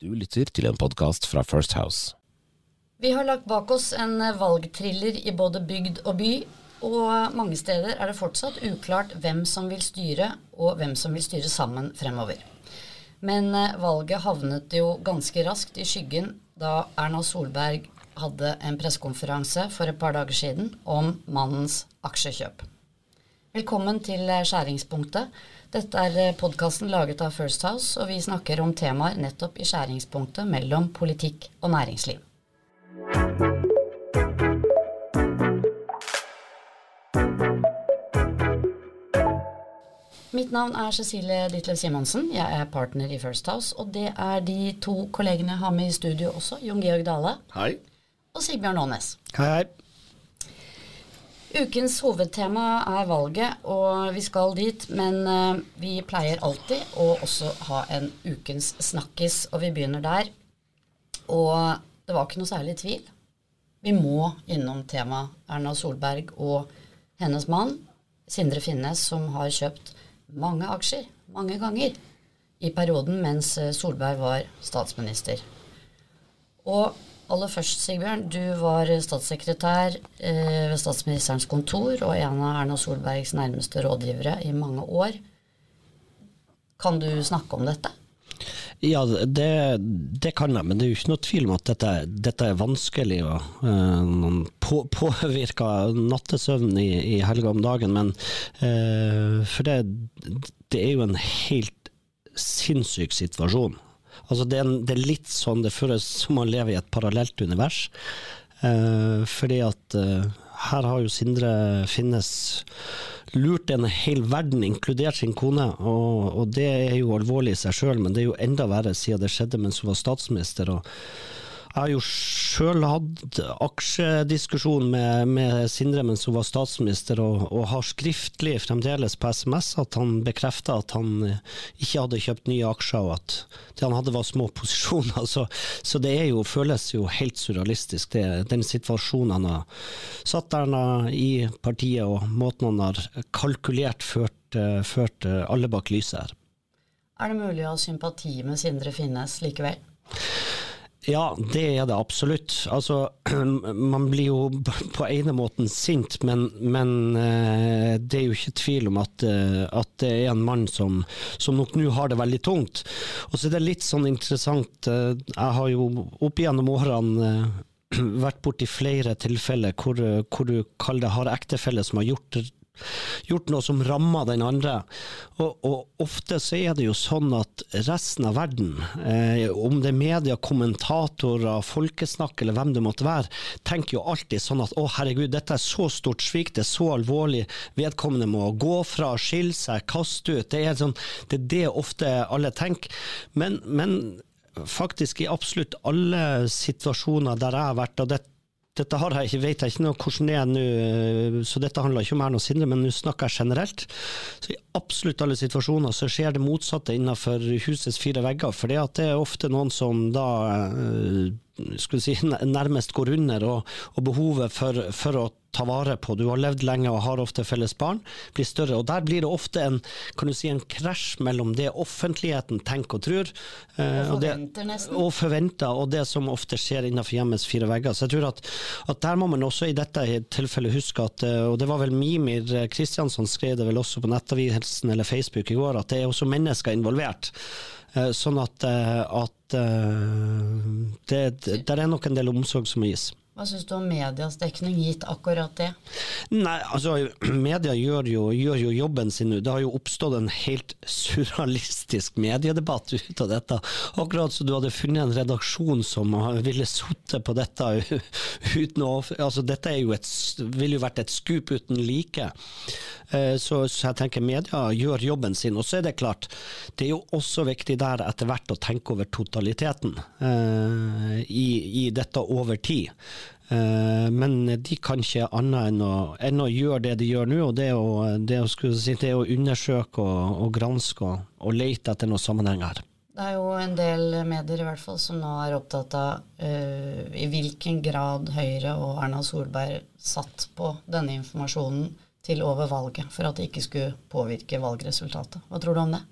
Du lytter til en podkast fra First House. Vi har lagt bak oss en valgthriller i både bygd og by, og mange steder er det fortsatt uklart hvem som vil styre, og hvem som vil styre sammen fremover. Men eh, valget havnet jo ganske raskt i skyggen da Erna Solberg hadde en pressekonferanse for et par dager siden om mannens aksjekjøp. Velkommen til eh, Skjæringspunktet. Dette er podkasten laget av First House, og vi snakker om temaer nettopp i skjæringspunktet mellom politikk og næringsliv. Mitt navn er Cecilie Ditlev Simonsen. Jeg er partner i First House. Og det er de to kollegene jeg har med i studio også. Jon Georg Dale Hei. og Sigbjørn Aanes. Hei, hei. Ukens hovedtema er valget, og vi skal dit. Men eh, vi pleier alltid å også ha en ukens snakkis, og vi begynner der. Og det var ikke noe særlig tvil. Vi må innom temaet Erna Solberg og hennes mann, Sindre Finnes, som har kjøpt mange aksjer mange ganger i perioden mens Solberg var statsminister. Og aller først, Sigbjørn, du var statssekretær eh, ved statsministerens kontor og en av Erna Solbergs nærmeste rådgivere i mange år. Kan du snakke om dette? Ja, det, det kan jeg, men det er jo ikke noe tvil om at dette, dette er vanskelig å uh, på, påvirke nattesøvnen i, i helga om dagen. Men uh, for det, det er jo en helt sinnssyk situasjon. Altså det, er det er litt sånn det føles som å leve i et parallelt univers. Eh, fordi at her har jo Sindre Finnes lurt en hel verden, inkludert sin kone. Og, og det er jo alvorlig i seg sjøl, men det er jo enda verre siden det skjedde mens hun var statsminister. og jeg har jo sjøl hatt aksjediskusjon med, med, Sindre mens hun var statsminister, og, og, har skriftlig fremdeles på SMS at han bekrefta at han ikke hadde kjøpt nye aksjer, og at det han hadde var små posisjoner. Så, så det jo, føles jo helt surrealistisk, det, den situasjonen han har satt der i partiet, og måten han har kalkulert ført, ført alle bak lyset her. Er det mulig å ha sympati med Sindre Finnes likevel? Ja, det er det absolutt. Altså, man blir jo på ene måten sint, men, men eh, det er jo ikke tvil om at, eh, at det er en mann som, som nok nå har det veldig tungt. Og så er det litt sånn interessant, eh, jeg har jo opp gjennom årene vært borti flere tilfeller hvor, hvor du kaller det har ektefelle som har gjort gjort noe som rammer den andre. Og, og, ofte så er det jo sånn at resten av verden, eh, om det er media, kommentatorer, folkesnakk eller hvem det måtte være, tenker jo alltid sånn at å herregud, dette er så stort svik, det er så alvorlig, vedkommende må gå fra, skille seg, kaste ut. Det er, sånn, det, er det ofte alle tenker. Men, men faktisk i absolutt alle situasjoner der jeg har vært, og det dette har jeg ikke, vet jeg ikke noe hvordan det er nå, eh, så dette handler ikke om Erna Sindre, men nå snakker jeg generelt. Så I absolutt alle situasjoner så skjer det motsatte innenfor husets fire vegger. For det er ofte noen som da eh, skulle si, nærmest går under, og, og behovet for, for, å ta vare på. Du har levd lenge og har ofte felles barn, blir større. og Der blir det ofte en, kan du si, en krasj mellom det offentligheten tenker og tror, eh, og, forventer, det, og forventer, og det som ofte skjer innenfor hjemmets fire vegger. Så jeg tror at, at der må man også i dette tilfellet huske at, eh, og det var vel Mimir Kristiansson skrev det vel også på Nettavisen eller Facebook i går, at det er også mennesker involvert. Eh, sånn at, at det, det, det er nok en del omsorg som må gis. Hva syns du om medias dekning, gitt akkurat det? Nei, altså Media gjør jo, gjør jo jobben sin nå. Det har jo oppstått en helt surrealistisk mediedebatt ut av dette. Akkurat som du hadde funnet en redaksjon som ville sittet på dette uten å altså Dette jo et, ville jo vært et skup uten like. Eh, så, så, jeg tenker media gjør jobben sin. Og så er det klart, det er jo også viktig der etter hvert å tenke over totaliteten uh, i, i dette over tid. Eh, men de kan ikke annet enn å, enn å, gjøre det de gjør nå, og det å, det å, si, det å undersøke og, og granske og, og, lete etter noen sammenheng her. Det er jo en del medier i hvert fall som nå er opptatt av uh, i hvilken grad Høyre og Erna Solberg satt på denne informasjonen til over valget, for at det ikke skulle påvirke valgresultatet. Hva tror du om det?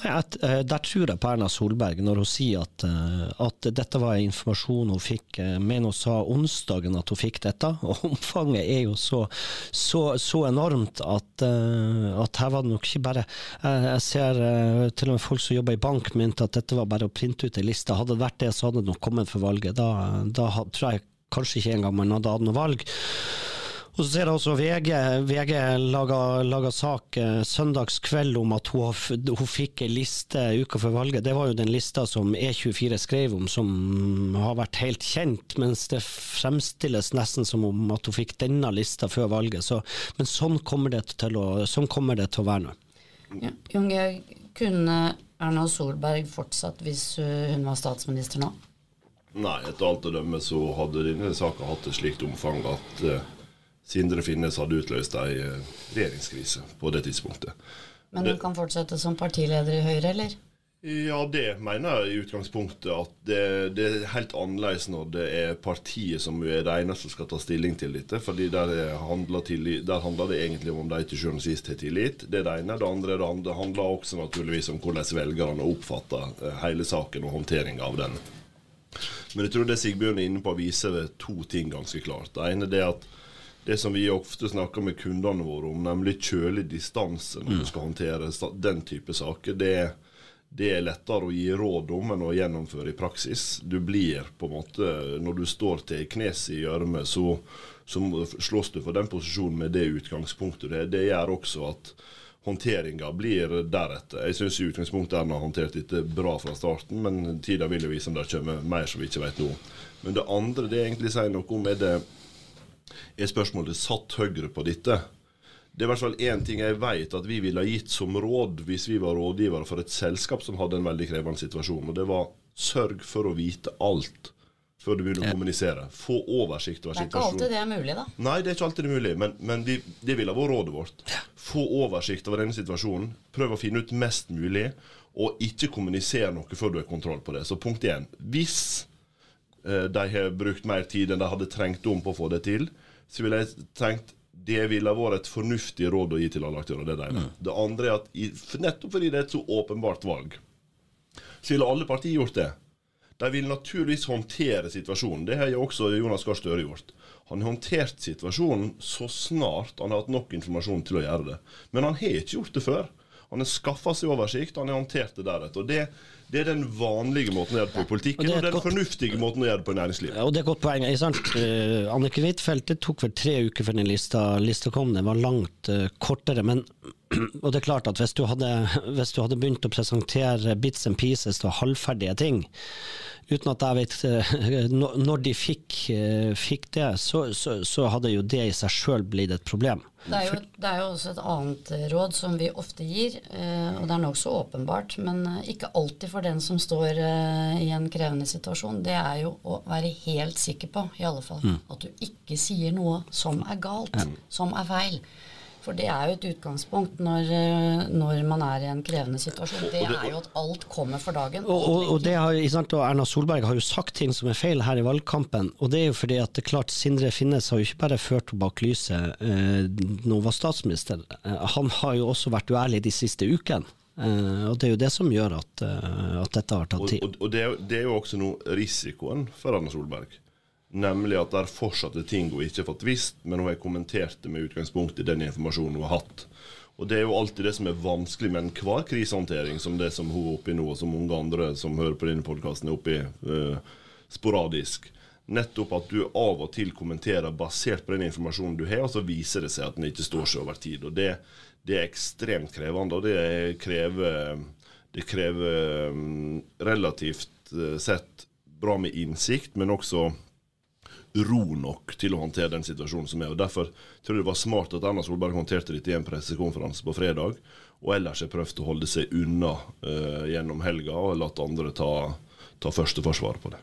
Nei, eh, Der tror jeg på Erna Solberg når hun sier at, eh, at dette var informasjon hun fikk. eh, Men hun sa onsdagen at hun fikk dette, og omfanget er jo så, så, så enormt at, at her var det nok ikke bare Jeg, jeg ser til og med folk som jobber i bank mente at dette var bare å printe ut ei liste. Hadde det vært det, så hadde det nok kommet for valget. Da, da tror jeg kanskje ikke engang man hadde hatt noe valg. Og så ser jeg også VG, VG laga, sak eh, søndagskveld om at hun, hun fikk ei liste uka før valget. Det var jo den lista som E24 skrev om, som har vært helt kjent, mens det fremstilles nesten som om at hun fikk denne lista før valget. Så, men sånn kommer det til å, sånn kommer det til å være nå. Ja. Junge, kunne Erna Solberg fortsatt hvis hun var statsminister nå? Nei, etter alt å dømme så hadde denne saka hatt et slikt omfang at eh, Sindre Finnes hadde utløst ei eh, regjeringskrise på det tidspunktet. Men hun kan fortsette som partileder i Høyre, eller? Ja, det mener jeg i utgangspunktet at det, det er helt annerledes når det er partiet som er det eneste som skal ta stilling til dette. fordi der, er- handler, tillit, der handler det egentlig om om de til sjuende og sist har tillit. Det er det ene. Det andre det andre handler også naturligvis om hvordan velgerne oppfatter eh, hele saken og håndteringa av den. Men jeg tror det Sigbjørn er inne på, viser to ting ganske klart. Det ene er at det som vi ofte snakker med kundene våre om, nemlig kjølig distanse når du skal håndtere den type saker, det, det er lettere å gi råd om enn å gjennomføre i praksis. Du blir på en måte Når du står til knes i gjørme, så, så slåss du for den posisjonen med det utgangspunktet. Det, det gjør også at håndteringa blir deretter. Jeg syns i utgangspunktet Erna har håndtert dette bra fra starten, men tida vil jo vise om det kommer mer som vi ikke vet nå. Men det andre det egentlig sier noe om, er det er spørsmålet satt Høyre på dette? Det er i hvert fall én ting jeg vet at vi ville ha gitt som råd hvis vi var rådgivere for et selskap som hadde en veldig krevende situasjon, og det var sørg for å vite alt før du begynner å kommunisere. Få oversikt over situasjonen. Det er ikke alltid det er mulig, da. Nei, det er ikke alltid det er mulig, men, men vi, det ville vært rådet vårt. Få oversikt over denne situasjonen. Prøv å finne ut mest mulig, og ikke kommunisere noe før du har kontroll på det. Så punkt én. Hvis de har brukt mer tid enn de hadde trengt om på å få det til, så ville jeg tenkt det ville vært et fornuftig råd å gi til alle aktører. Det, det, det andre er at nettopp fordi det er et så åpenbart valg, så ville alle partier gjort det. De vil naturligvis håndtere situasjonen. Det har jo også Jonas Gahr Støre gjort. Han har håndtert situasjonen så snart han har hatt nok informasjon til å gjøre det. Men han har ikke gjort det før. Han har skaffa seg oversikt, han har håndtert det deretter. Og det, det er den vanlige måten å gjøre det på i politikken, Og og den godt- fornuftige måten å gjøre det på i næringslivet. Ja, og det er et godt poeng. Uh? Eh, Annike Huitfeldt, det tok vel tre uker før den lista, lista kom. Den var langt uh, kortere. Men og det er klart at hvis du, hadde, hvis du hadde begynt å presentere bits and pieces og halvferdige ting, uten at jeg vet eh, når de fikk, eh, fikk det, så, så, så hadde jo det i seg sjøl blitt et problem. Det er, jo, det er jo også et annet råd som vi ofte gir, eh, og det er nokså åpenbart, men ikke alltid for den som står i en krevende situasjon. Det er jo å være helt sikker på, i alle fall, at du ikke sier noe som er galt, som er feil. For det er jo et utgangspunkt når, eh, når man er i en krevende situasjon. Det er jo at alt kommer for dagen. Og, og, og, det har, sant, og Erna Solberg har jo sagt ting som er feil her i valgkampen. Og det er jo fordi at det er klart Sindre Finnes har jo ikke bare ført henne bak lyset eh, når hun var statsminister. Eh, han har jo også vært uærlig de siste ukene. Uh, og det er jo det som gjør at, uh, at dette har tatt tid. og, og det, er, jo- det er jo også noe risikoen for Erna Solberg. Nemlig at det er fortsatt ting hun ikke har fått visst, men hun har kommentert det med utgangspunkt i den informasjonen hun har hatt. Og Det er jo alltid det som er vanskelig med enhver krisehåndtering, som det som hun er oppe i nå, og som mange andre som hører på denne podkasten er oppe i eh, sporadisk. Nettopp at du av og til kommenterer basert på den informasjonen du har, og så viser det seg at den ikke står seg over tid. Og Det, det er ekstremt krevende, og det krever, det krever mm, relativt eh, sett bra med innsikt, men også ro nok til å håndtere den situasjonen som er. og Derfor tror jeg det var smart at Erna Solberg håndterte dette i en pressekonferanse på fredag, og ellers har prøvd å holde seg unna uh, gjennom helga og latt andre ta, ta førsteforsvaret på det.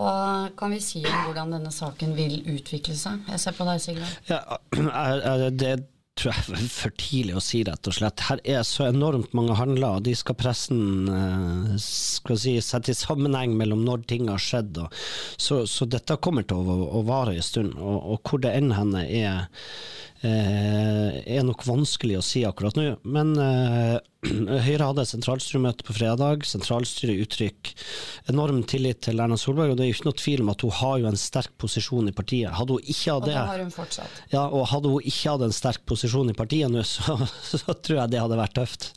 Hva kan vi si om hvordan denne saken vil utvikle seg? Jeg ser på deg, Sigurd. Ja, er, er det tror jeg er for tidlig å si, rett og slett. Her er så enormt mange handler, og de skal pressen eh, skal si, sette i sammenheng mellom når ting har skjedd. Så, så dette kommer til å, å vare en stund. Og, og hvor det enn henne er, er nok vanskelig å si akkurat nå. Men eh, Høyre hadde sentralstyremøte på fredag. Sentralstyret uttrykker enorm tillit til Erna Solberg, og det er jo ikke noe tvil om at hun har jo en sterk posisjon i partiet. Hadde hun ikke hatt Og det, det har hun fortsatt. ja, og hadde hun ikke hatt en sterk posisjon i partiet nå, så, så tror jeg det hadde vært tøft.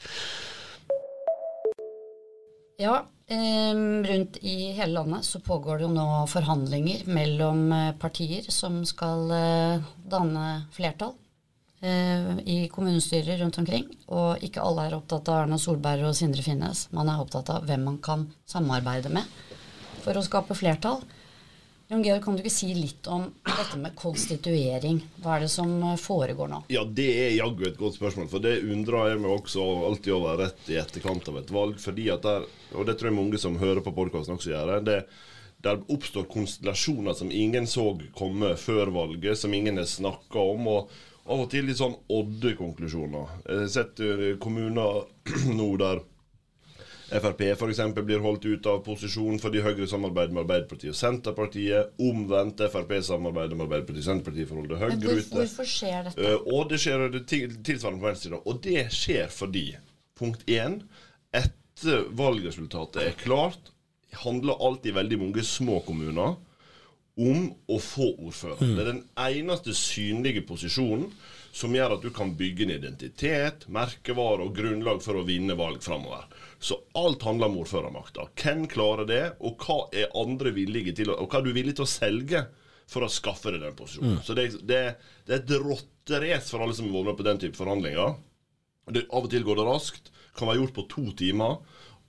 Ja, eh, rundt i hele landet så pågår det jo nå forhandlinger mellom eh, partier som skal eh, danne flertall eh, i kommunestyrer rundt omkring. Og ikke alle er opptatt av Erna Solberg og Sindre Finnes. Man er opptatt av hvem man kan samarbeide med for å skape flertall. Jon Georg, kan du ikke si litt om dette med konstituering? Hva er det som eh, foregår nå? Ja, det er jaggu et godt spørsmål. For det undrer jeg meg også alltid over rett i etterkant av et valg. fordi at der, Og det tror jeg mange som hører på podkasten også gjør. det der oppstår konstellasjoner som ingen så komme før valget, som ingen har snakka om. og av og til litt sånn odde konklusjoner. Jeg har sett eh, kommuner nå der Frp eksempel blir holdt ut av posisjon fordi Høyre samarbeider med Arbeiderpartiet og Senterpartiet. Omvendt Frp samarbeider med Arbeiderpartiet og Senterpartiet for å holde Høyre hvor, ute. hvorfor skjer dette? Eh, og det skjer det tilsvarende på venstresida. Og det skjer fordi, punkt én, etter valgresultatet er klart, handler alltid veldig mange små kommuner om å få ordfører. Det er den eneste synlige posisjonen som gjør at du kan bygge en identitet, merkevare og grunnlag for å vinne valg framover. Så alt handler om ordførermakta. Hvem klarer det, og hva er andre villige til å, og hva er du villig til å selge for å skaffe deg den posisjonen. Så det, det, det er et rotterace for alle som har vært med på den type forhandlinger. Det, av og til går det raskt. Kan være gjort på to timer.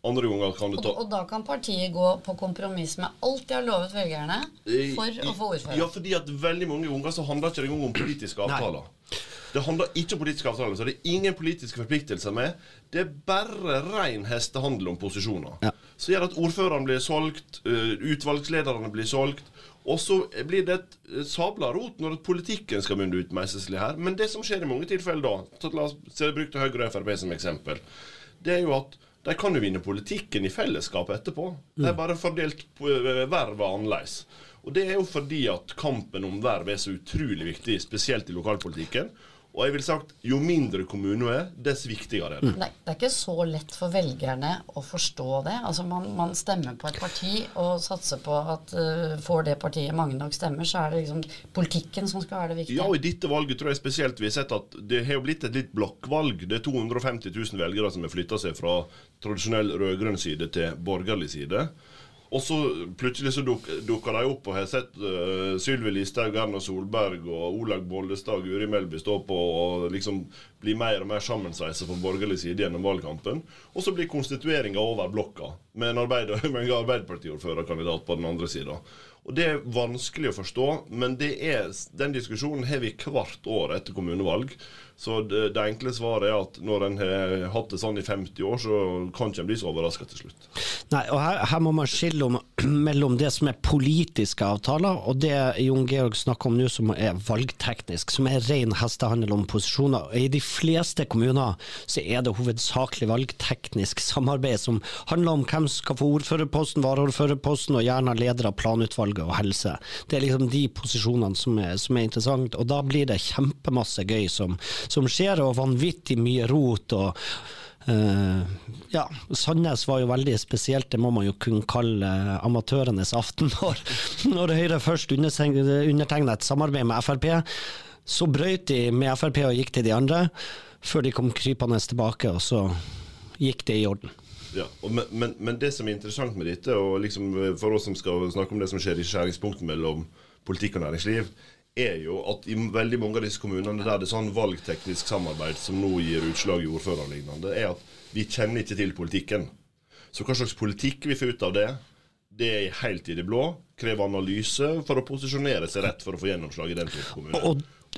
Andre ganger kan det Og, ta og da kan partiet gå på kompromiss med alt de har lovet velgerne for å få ordfører. Ja, fordi at veldig mange ganger så handler ikke det engang om politiske avtaler. Det handler ikke om politiske avtaler, så det er ingen politiske forpliktelser med. Det er bare ren hestehandel om posisjoner. Ja. Så gjør at ordførerne blir solgt, øh, utvalgslederne blir solgt. Og så blir det et øh, sabla rot når politikken skal munne ut meiseslig her. Men det som skjer i mange tilfeller da, så la oss se det brukte Høyre og Frp som eksempel, det er jo at de kan jo vinne politikken i fellesskap etterpå. De er bare fordelt øh, annerledes. Og det er jo fordi at kampen om verv er så utrolig viktig, spesielt i lokalpolitikken. Og jeg vil sagt, jo mindre kommunen er, dess viktigere er det. Nei, det er ikke så lett for velgerne å forstå det. Altså man, man stemmer på et parti og satser på at uh, får det partiet mange nok stemmer, så er det liksom politikken som skal være det viktige. Ja, og i dette valget tror jeg spesielt vi har sett at det har jo blitt et litt blokkvalg. Det er 250 000 velgere som har flytta seg fra tradisjonell rød-grønn side til borgerlig side. Og så plutselig så duk, dukker de opp og har sett uh, Sylvi Listhaug, Erna Solberg og Olaug Bollestad og Guri Melby stå på og liksom bli mer og mer sammensveisa på borgerlig side gjennom valgkampen. Og så blir konstitueringa over blokka med en, arbeider, med en Arbeiderpartiordførerkandidat på den andre sida. Og Det er vanskelig å forstå, men er, den diskusjonen har vi hvert år etter kommunevalg. Så det, det enkle svaret er at når en har hatt det sånn i 50 år, så kan ikke en bli så overraska til slutt. Nei, og her, her må man skille om, mellom det som er politiske avtaler, og det Jon Georg snakker om nå som er valgteknisk, som er ren hestehandel om posisjoner. I de fleste kommuner så er det hovedsakelig valgteknisk samarbeid som handler om hvem skal få ordførerposten, varaordførerposten og gjerne leder av planutvalget og helse. Det er liksom de posisjonene som er, som er interessant, og da blir det kjempemasse gøy som, som skjer, og vanvittig mye rot. og Uh, ja, Sandnes var jo veldig spesielt, det må man jo kunne kalle amatørenes aften. Når, når Høyre først undertegna et samarbeid med Frp, så brøt de med Frp og gikk til de andre, før de kom krypende tilbake, og så gikk det i orden. Ja, men, men, men det som er interessant med dette, og liksom for oss som skal snakke om det som skjer i skjæringspunktet mellom politikk og næringsliv, er jo at i veldig mange av disse kommunene der det er sånn valgteknisk samarbeid som nå gir utslag i ordfører og lignende, er at vi kjenner ikke til politikken. Så hva slags politikk vi får ut av det, det er helt i det blå. Krever analyse for å posisjonere seg rett for å få gjennomslag i den type kommune.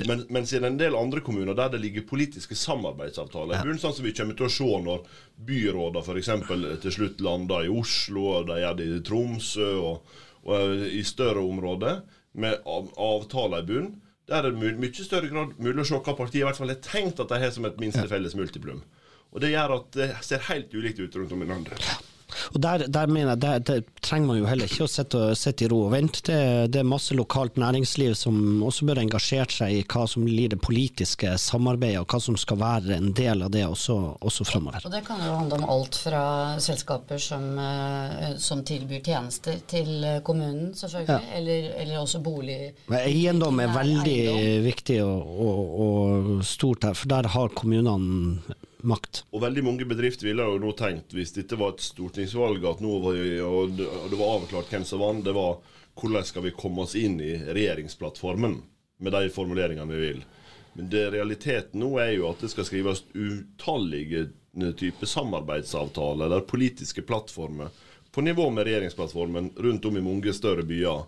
Men, mens i en del andre kommuner der det ligger politiske samarbeidsavtaler i bunnen, sånn som vi kommer til å se når byrådene f.eks. til slutt lander i Oslo, og de gjør det i Tromsø og, og i større områder, med av, avtaler i bunnen, der er det i mye større grad mulig å se hva partiet i hvert fall har tenkt at de har som et minste felles multiplum. Og det gjør at det ser helt ulikt ut rundt om i landet. Og der, der mener jeg, der, der, trenger man jo heller ikke å sitte, sitte i ro og vente. Det, det, er masse lokalt næringsliv som også bør engasjere seg i hva som blir det politiske samarbeidet, og hva som skal være en del av det også, også framover. Og det kan jo handle om alt fra selskaper som, eh, som tilbyr tjenester til kommunen, selvfølgelig, ja. eller, eller, også bolig. Men eiendom er veldig eiendom. viktig og, og, og stort her, for der har kommunene makt. Og veldig mange bedrifter ville jo nå tenkt, hvis dette var et stortingsvalg, at nå var, og det var avklart hvem som vant, det var hvordan skal vi komme oss inn i regjeringsplattformen med de formuleringene vi vil. Men det realiteten nå er jo at det skal skrives utallige typer samarbeidsavtaler eller politiske plattformer på nivå med regjeringsplattformen rundt om i mange større byer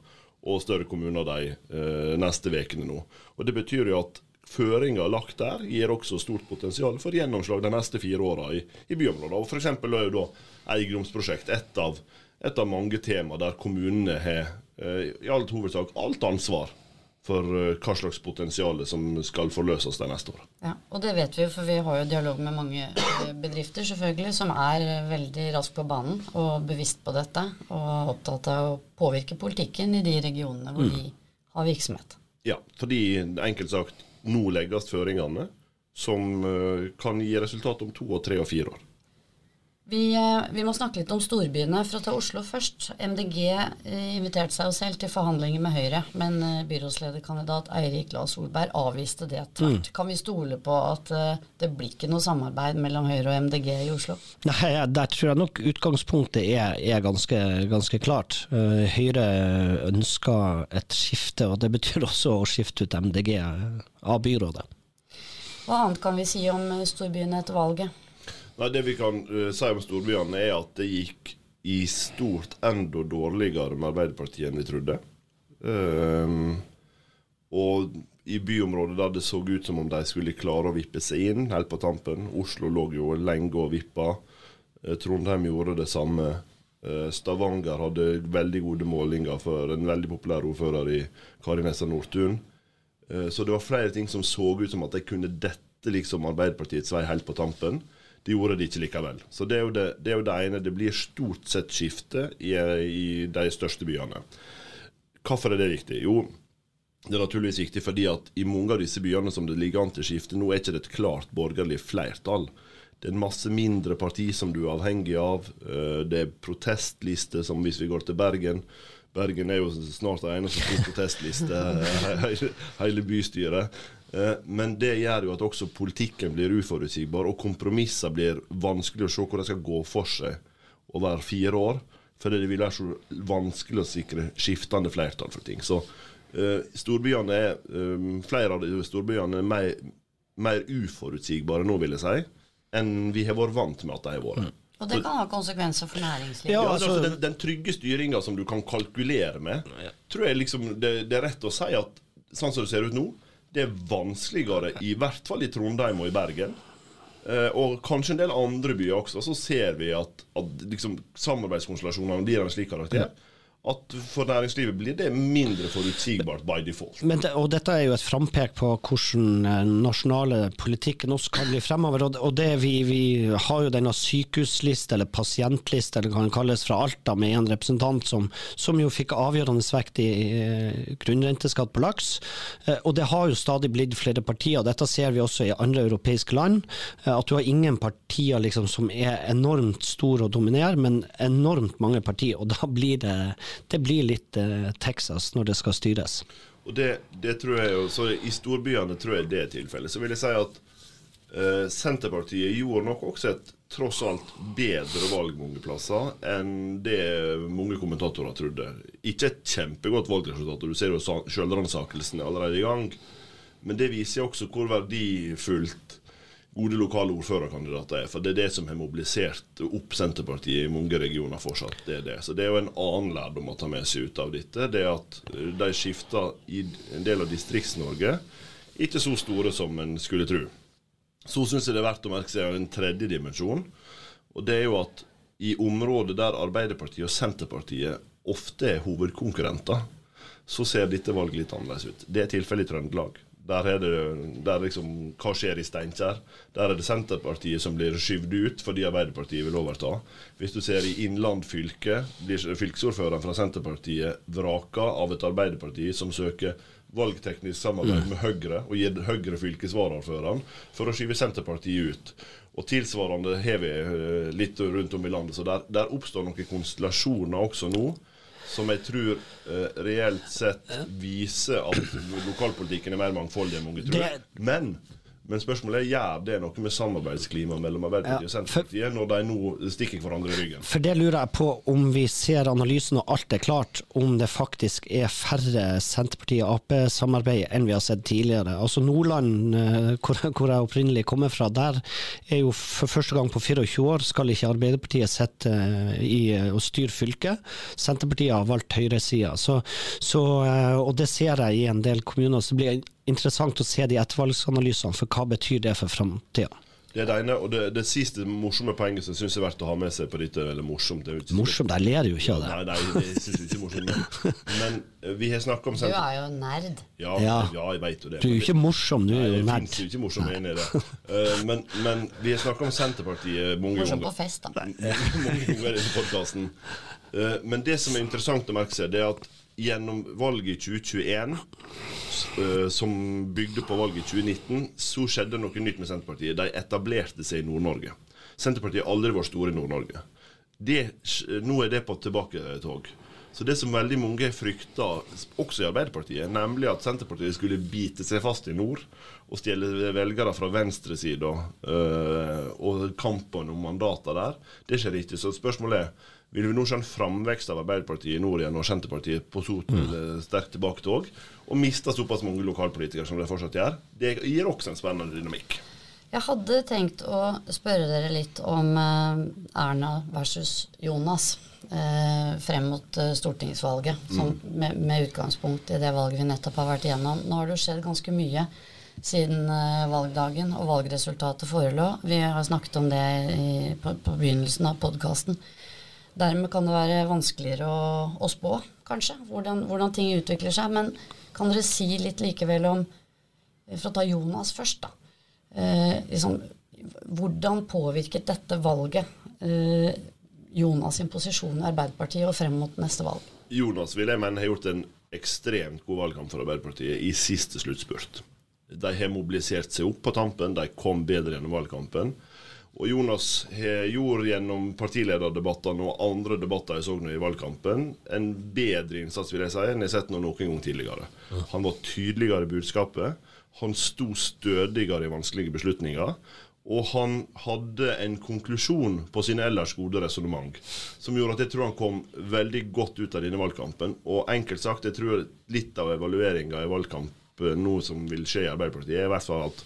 og større kommuner de eh, neste ukene nå. Og Det betyr jo at føringa lagt der gir også stort potensial for gjennomslag de neste fire åra i, i byområdene. F.eks. er jo da eiendomsprosjekt et av, et av mange tema der kommunene har eh, i alt hovedsak alt ansvar for uh, hva slags potensial som skal forløses de neste åra. Ja, og det vet vi jo, for vi har jo dialog med mange eh, bedrifter selvfølgelig, som er veldig raskt på banen og bevisst på dette, og opptatt av å påvirke politikken i de regionene hvor mm. de har virksomhet. Ja, fordi enkelt sagt nå legges føringene, som eh, kan gi resultat om to, og tre og fire år. Vi, eh, vi, må snakke litt om storbyene. For å ta Oslo først. MDG eh, inviterte seg jo selv til forhandlinger med Høyre, men byrådslederkandidat Eirik Lahl Solberg avviste det tvert. Mm. Kan vi stole på at det blir ikke noe samarbeid mellom Høyre og MDG i Oslo? Nei, Der tror jeg nok utgangspunktet er, er ganske, ganske, klart. Høyre ønsker et skifte, og det betyr også å skifte ut MDG av byrådet. Hva annet kan vi si om eh, storbyene etter valget? Nei, Det vi kan uh, si om storbyene, er at det gikk i stort enda dårligere med Arbeiderpartiet enn vi trodde. Uh, og i byområder der det så ut som om de skulle klare å vippe seg inn helt på tampen. Oslo lå jo lenge og vippa. Uh, Trondheim gjorde det samme. Stavanger hadde veldig gode målinger for en veldig populær ordfører i Kari Nessa Nordtun. Eh, så det var flere ting som så ut som at de kunne dette liksom Arbeiderpartiets vei helt på tampen. De gjorde det ikke likevel. Så det er jo det, det, er jo det ene. Det blir stort sett skifte i, i, de største byene. Hvorfor er det viktig? Jo, det er naturligvis viktig fordi at i mange av disse byene som det ligger an til skifte, nå er ikke det et klart borgerlig flertall. Det er en masse mindre parti som du er avhengig av. Eh, det er protestlister, som hvis vi går til Bergen Bergen er jo snart det eneste står på hele bystyret. Eh, men det gjør jo at også politikken blir uforutsigbar, og kompromisser blir vanskelig å se hvor de skal gå for seg over fire år. Fordi det vil være så vanskelig å sikre skiftende flertall for ting. Så uh, storbyene er, um, flere av de storbyene er mer, mer uforutsigbare nå, vil jeg si, enn vi har vært vant med at de har vært. Mm. Og det kan ha konsekvenser for næringslivet. Ja, altså, altså, den, den, trygge styringa som du kan kalkulere med, tror jeg liksom det, det, er rett å si at sånn som det ser ut nå, det er vanskeligere, i hvert fall i Trondheim og i Bergen. Eh, og kanskje en del andre byer også. Så ser vi at, at liksom, samarbeidskonstellasjonene blir av en slik karakter. Ja at for næringslivet blir det mindre forutsigbart by default. Det, og Dette er jo et frampek på hvordan eh, nasjonale politikken også kan bli fremover. og, og det vi, vi, har jo denne sykehusliste, eller pasientliste, eller kan kalles fra Alta, med en representant som, som jo fikk avgjørende vekt i eh, grunnrenteskatt på laks. Eh, og det har jo stadig blitt flere partier. Dette ser vi også i andre europeiske land. Eh, at du har ingen partier liksom, som er enormt store og dominerer, men enormt mange partier. og da blir det det blir litt eh, Texas når det skal styres. Og det, det, tror jeg jo, så I storbyene tror jeg det er tilfellet. Så vil jeg si at eh, Senterpartiet gjorde nok også et tross alt bedre valg mange plasser enn det mange kommentatorer trodde. Ikke et kjempegodt valgresultat, og du ser jo sjølransakelsen er allerede i gang. Men det viser også hvor verdifullt gode lokale ordførerkandidater er. For det er det som har mobilisert opp Senterpartiet i mange regioner fortsatt. Det er det. Så det er jo en annen lærdom å ta med seg ut av dette. Det er at eh, de skifter i en del av Distrikts-Norge ikke så store som en skulle tro. Så syns jeg det er verdt å merke seg en tredje dimensjon. Og det er jo at i områder der Arbeiderpartiet og Senterpartiet ofte er hovedkonkurrenter, så ser dette valget litt annerledes ut. Det er tilfellet i Trøndelag Der er det der liksom, Hva skjer i Steinkjer? Der er det Senterpartiet som blir skyvd ut fordi Arbeiderpartiet vil overta. Hvis du ser i Innland fylke, blir fylkesordføreren fra Senterpartiet vraka av et Arbeiderparti som søker valgteknisk samarbeid med Høyre og gir Høyre fylkesvaraordføreren for å skyve Senterpartiet ut. Og Tilsvarende har vi eh, litt rundt om i landet. Så der, der oppstår noen konstellasjoner også nå som jeg tror eh, reelt sett viser at lokalpolitikken er mer mangfoldig enn mange tror. Men, men spørsmålet er gjør det noe med samarbeidsklimaet mellom Arbeiderpartiet og Senterpartiet når de nå stikker hverandre i ryggen? For det lurer jeg på om vi ser analysen og alt er klart, om det faktisk er færre Senterparti-Ap-samarbeid enn vi har sett tidligere. Altså Nordland, eh, hvor, hvor jeg opprinnelig kommer fra, der er jo for første gang på 24 år skal ikke Arbeiderpartiet sitte eh, i og styre fylket. Senterpartiet har valgt høyresida. Så, så, eh, og det ser jeg i en del kommuner. Så blir interessant å se de ettervalgsanalysene, for hva betyr det for framtida? Det er det ene. Og det, det siste morsomme poenget som jeg syns er verdt å ha med seg på dette, eller morsomt det er ikke Morsomt, jeg ler jo ikke av det. Nei, nei, det syns jeg ikke er morsomt. Men men vi har snakka om Du er jo nerd. Ja, Ja. ja, jeg veit jo det. Du er jo ikke morsom, du er jo det nerd. fins jo ikke morsomme enig i det. Uh, men, men vi har snakka om Senterpartiet mange Morsom ganger. på fest, da. mange ganger i podkasten. Uh, men det som er interessant å merke seg, det er at gjennom valget i 2021, eh, som bygde på valget i 2019, så skjedde noe nytt med Senterpartiet. De etablerte seg i Nord-Norge. Senterpartiet har aldri vært store i Nord-Norge. Nå er det på tilbaketog. Så det som veldig mange frykta, også i Arbeiderpartiet, nemlig at Senterpartiet skulle bite seg fast i nord og stjele velgere fra venstresida øh, og kampen om mandater der, det skjer ikke. Så spørsmålet er vil vi nå se en framvekst av Arbeiderpartiet i nord igjen, og Senterpartiet på så mm. sterkt tilbake til òg, og miste såpass mange lokalpolitikere som de fortsatt gjør? Det gir også en spennende dynamikk. Jeg hadde tenkt å spørre dere litt om eh, Erna versus Jonas eh, frem mot eh, stortingsvalget, sånn, med, med utgangspunkt i det valget vi nettopp har vært igjennom. Nå har det jo skjedd ganske mye siden eh, valgdagen og valgresultatet forelå. Vi har snakket om det i, på, på begynnelsen av podkasten. Dermed kan det være vanskeligere å, å spå, kanskje, hvordan, hvordan ting utvikler seg. Men kan dere si litt likevel om For å ta Jonas først, da. Eh, liksom, hvordan påvirket dette valget eh, Jonas sin posisjon i Arbeiderpartiet og frem mot neste valg? Jonas vil jeg mene har gjort en ekstremt god valgkamp for Arbeiderpartiet i siste sluttspurt. De har mobilisert seg opp på tampen, de kom bedre gjennom valgkampen. Og Jonas har gjort gjennom partilederdebattene og andre debatter jeg så nå i valgkampen, en bedre innsats vil jeg si, enn jeg har sett noen gang tidligere. Han var tydeligere i budskapet. Han sto stødigere i vanskelige beslutninger. Og han hadde en konklusjon på sine ellers gode resonnement som gjorde at jeg tror han kom veldig godt ut av denne valgkampen. Og enkelt sagt, jeg tror litt av evalueringa i valgkampen nå som vil skje i Arbeiderpartiet, er i hvert fall at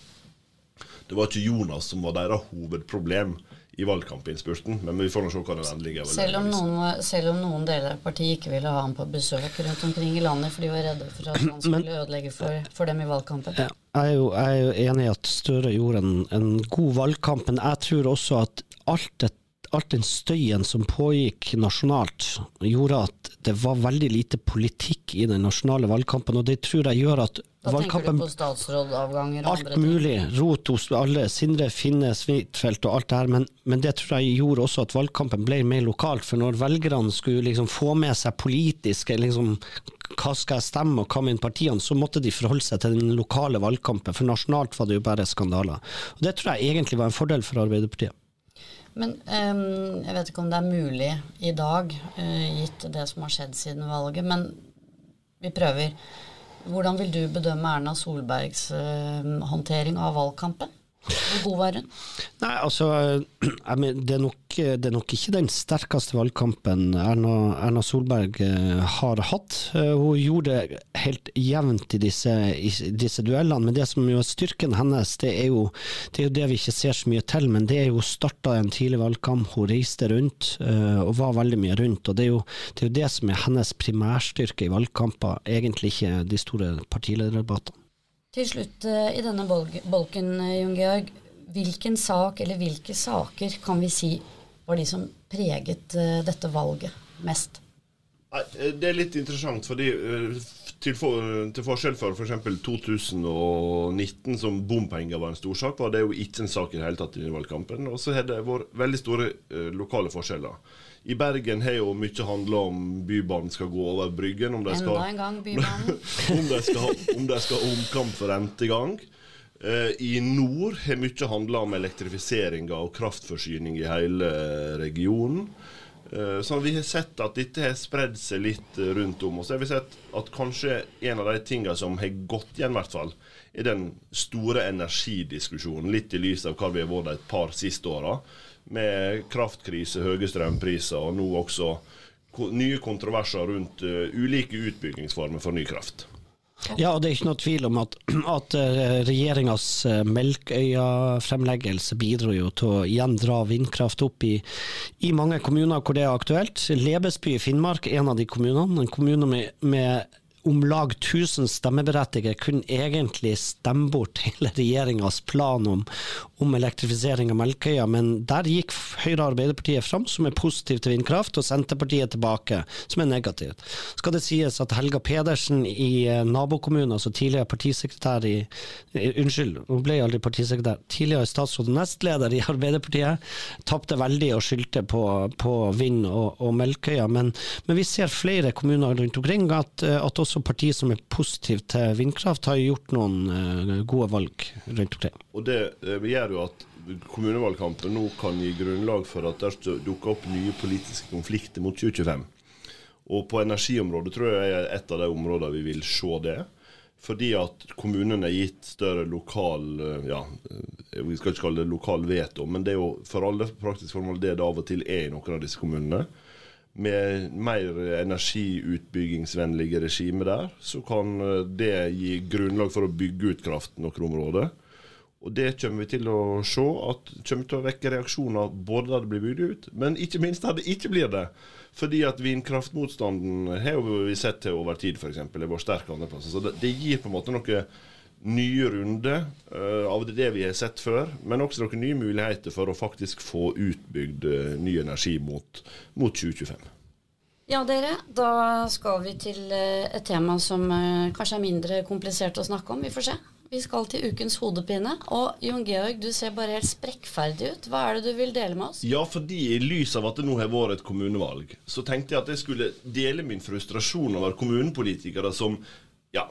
det var ikke Jonas som var deres hovedproblem i valgkampinnspurten, men vi får nå se hva den endelige Selv om, noen, selv om noen deler av partiet ikke ville ha ham på besøk rundt omkring i landet, for de var redde for at han skulle ødelegge for, for dem i valgkampen. Ja, Jeg er jo, jeg er jo enig i at Støre gjorde en, en god valgkamp, men jeg tror også at alt, det, alt den støyen som pågikk nasjonalt, gjorde at det var veldig lite politikk i den nasjonale valgkampen, og det tror jeg gjør at Da tenker du på statsrådavganger og Alt mulig. Rot hos alle. Sindre Finne, Svitfeldt og alt det her. Men, men det tror jeg gjorde også at valgkampen ble mer lokalt. For når velgerne skulle liksom få med seg politiske liksom, hva skal jeg stemme og hva med partiene, så måtte de forholde seg til den lokale valgkampen. For nasjonalt var det jo bare skandaler. Og Det tror jeg egentlig var en fordel for Arbeiderpartiet. Men um, jeg vet ikke om det er mulig i dag, uh, gitt det som har skjedd siden valget, men vi prøver. Hvordan vil du bedømme Erna Solbergs uh, håndtering av valgkampen? Hvor god var hun? Nei, altså jeg men, det, er nok, det er nok ikke den sterkeste valgkampen Erna, Erna Solberg eh, har hatt. Eh, hun gjorde det helt jevnt i disse, i disse duellene, men det som jo er styrken hennes, det er, jo, det er jo det vi ikke ser så mye til. Men det er jo starta en tidlig valgkamp, hun reiste rundt eh, og var veldig mye rundt. og Det er jo det, er jo det som er hennes primærstyrke i valgkamper, egentlig ikke de store partilederdebattene. Til slutt eh, i denne bolken, eh, Jon Georg. Hvilken sak, eller hvilke saker, kan vi si var de som preget eh, dette valget mest? Det er litt interessant, fordi til, for, til forskjell fra f.eks. For 2019, som bompenger var en stor sak, var det jo ikke en sak i det hele tatt i valgkampen. Og så har det vært veldig store lokale forskjeller. I Bergen har jo mye handla om Bybanen skal gå over Bryggen. Om de skal, Enda en gang Bybanen. om, de skal, om de skal ha omkamp for rentegang. Uh, I nord har mye handla om elektrifisering og kraftforsyning i hele regionen. Eh, så vi har sett at dette har spredd seg litt eh, rundt om. Og så har vi sett at kanskje en av de tingene som har gått igjen, i hvert fall, er den store energidiskusjonen. Litt i lys av hva vi har vært et par siste åra. Med kraftkrise, høye strømpriser og nå også nye kontroverser rundt uh, ulike utbyggingsformer for ny kraft. Ja, og det er ikke noe tvil om at, at eh, regjeringas eh, Melkøya-fremleggelse bidro jo til å igjen dra vindkraft opp i, i, mange kommuner hvor det er aktuelt. Lebesby i Finnmark en av de kommunene. En kommune med, med om lag 1000 stemmeberettigede kunne egentlig stemme bort hele regjeringas plan om, om, elektrifisering av Melkøya, men der gikk Høyre og Arbeiderpartiet fram, som er positiv til vindkraft, og Senterpartiet tilbake, som er negativt. Skal det sies at Helga Pedersen i eh, nabokommunen, altså tidligere partisekretær i Unnskyld, hun ble aldri partisekretær. Tidligere statsråd og nestleder i Arbeiderpartiet, tapte veldig og skyldte på, på vind og, og Melkøya. Men, men, vi ser flere kommuner rundt omkring at, at også også partier som er positive til vindkraft, har gjort noen uh, gode valg rundt omkring. Og Det uh, gjør jo at kommunevalgkampen nå kan gi grunnlag for at det dukker opp nye politiske konflikter mot 2025. Og på energiområdet tror jeg er et av de områdene vi vil se det. Fordi at kommunene er gitt større lokal eh, ja, Vi skal ikke kalle det lokal veto, men det er jo for alle praktiske formål det det av og til er i noen av disse kommunene med mer energiutbyggingsvennlige regimer der, så kan eh, det gi grunnlag for å bygge ut kraft noen områder. Og det kommer vi til å se at kommer til å vekke reaksjoner både da det blir bygd ut, men ikke minst da det ikke blir det. Fordi at vindkraftmotstanden har vi sett til over tid, f.eks. er vært sterk andre plasser. Så det, det gir på en måte noe nye runder uh, av det vi har sett før, men også noen nye muligheter for å faktisk få utbygd uh, ny energi mot, mot 2025. Ja, dere. Da skal vi til uh, et tema som kanskje er mindre komplisert å snakke om. Vi får se. Vi skal til ukens hodepine. Og Jon Georg, du ser bare helt sprekkferdig ut. Hva er det du vil dele med oss? Ja, fordi i lys av at det nå har vært et kommunevalg, så tenkte jeg at jeg skulle dele min frustrasjon over kommunepolitikere som ja,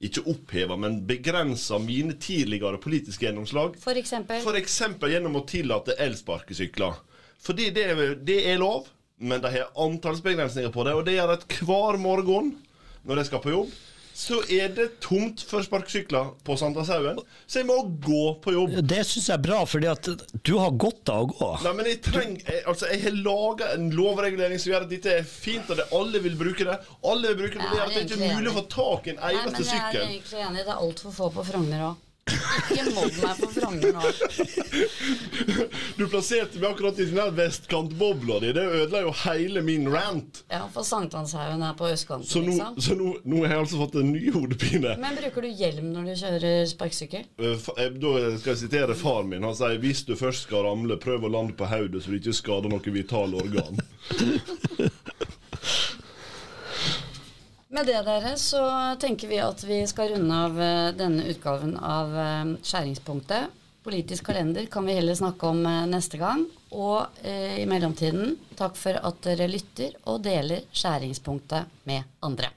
ikke oppheva, men begrensa mine tidligere politiske gjennomslag. For eksempel? For eksempel gjennom å tillate elsparkesykler. Fordi det, det, er lov, men de har antallsbegrensninger på det. Og det gjør at hver morgen når jeg skal på jobb, så er det tomt for sparkesykler på Sankthanshaugen. Så jeg må gå på jobb. Det syns jeg er bra, fordi at du har godt av å gå. Nei, men jeg trenger jeg, Altså, jeg har laga en lovregulering som gjør at dette er fint, og det, alle vil bruke det. Alle vil bruke det, det er at det ikke er mulig å få tak i en eneste sykkel. Jeg er egentlig enig. Det er altfor få på Frogner òg. Ikke mobb meg på vranger nå. Du plasserte meg akkurat i den vestkantbobla di. Det ødela jo hele min rant. Ja, for Sankthanshaugen er på østkanten, så nå, liksom. Så nå, nå, har jeg altså fått en ny hodepine. Men bruker du hjelm når du kjører sparkesykkel? Uh, da skal jeg sitere far min. Han sier hvis du først skal ramle, prøv å lande på hodet så du ikke skader noe vitale organ. Med det dere, så tenker vi at vi skal runde av eh, denne utgaven av eh, Skjæringspunktet. Politisk kalender kan vi heller snakke om eh, neste gang. Og eh, i mellomtiden, takk for at dere lytter og deler Skjæringspunktet med andre.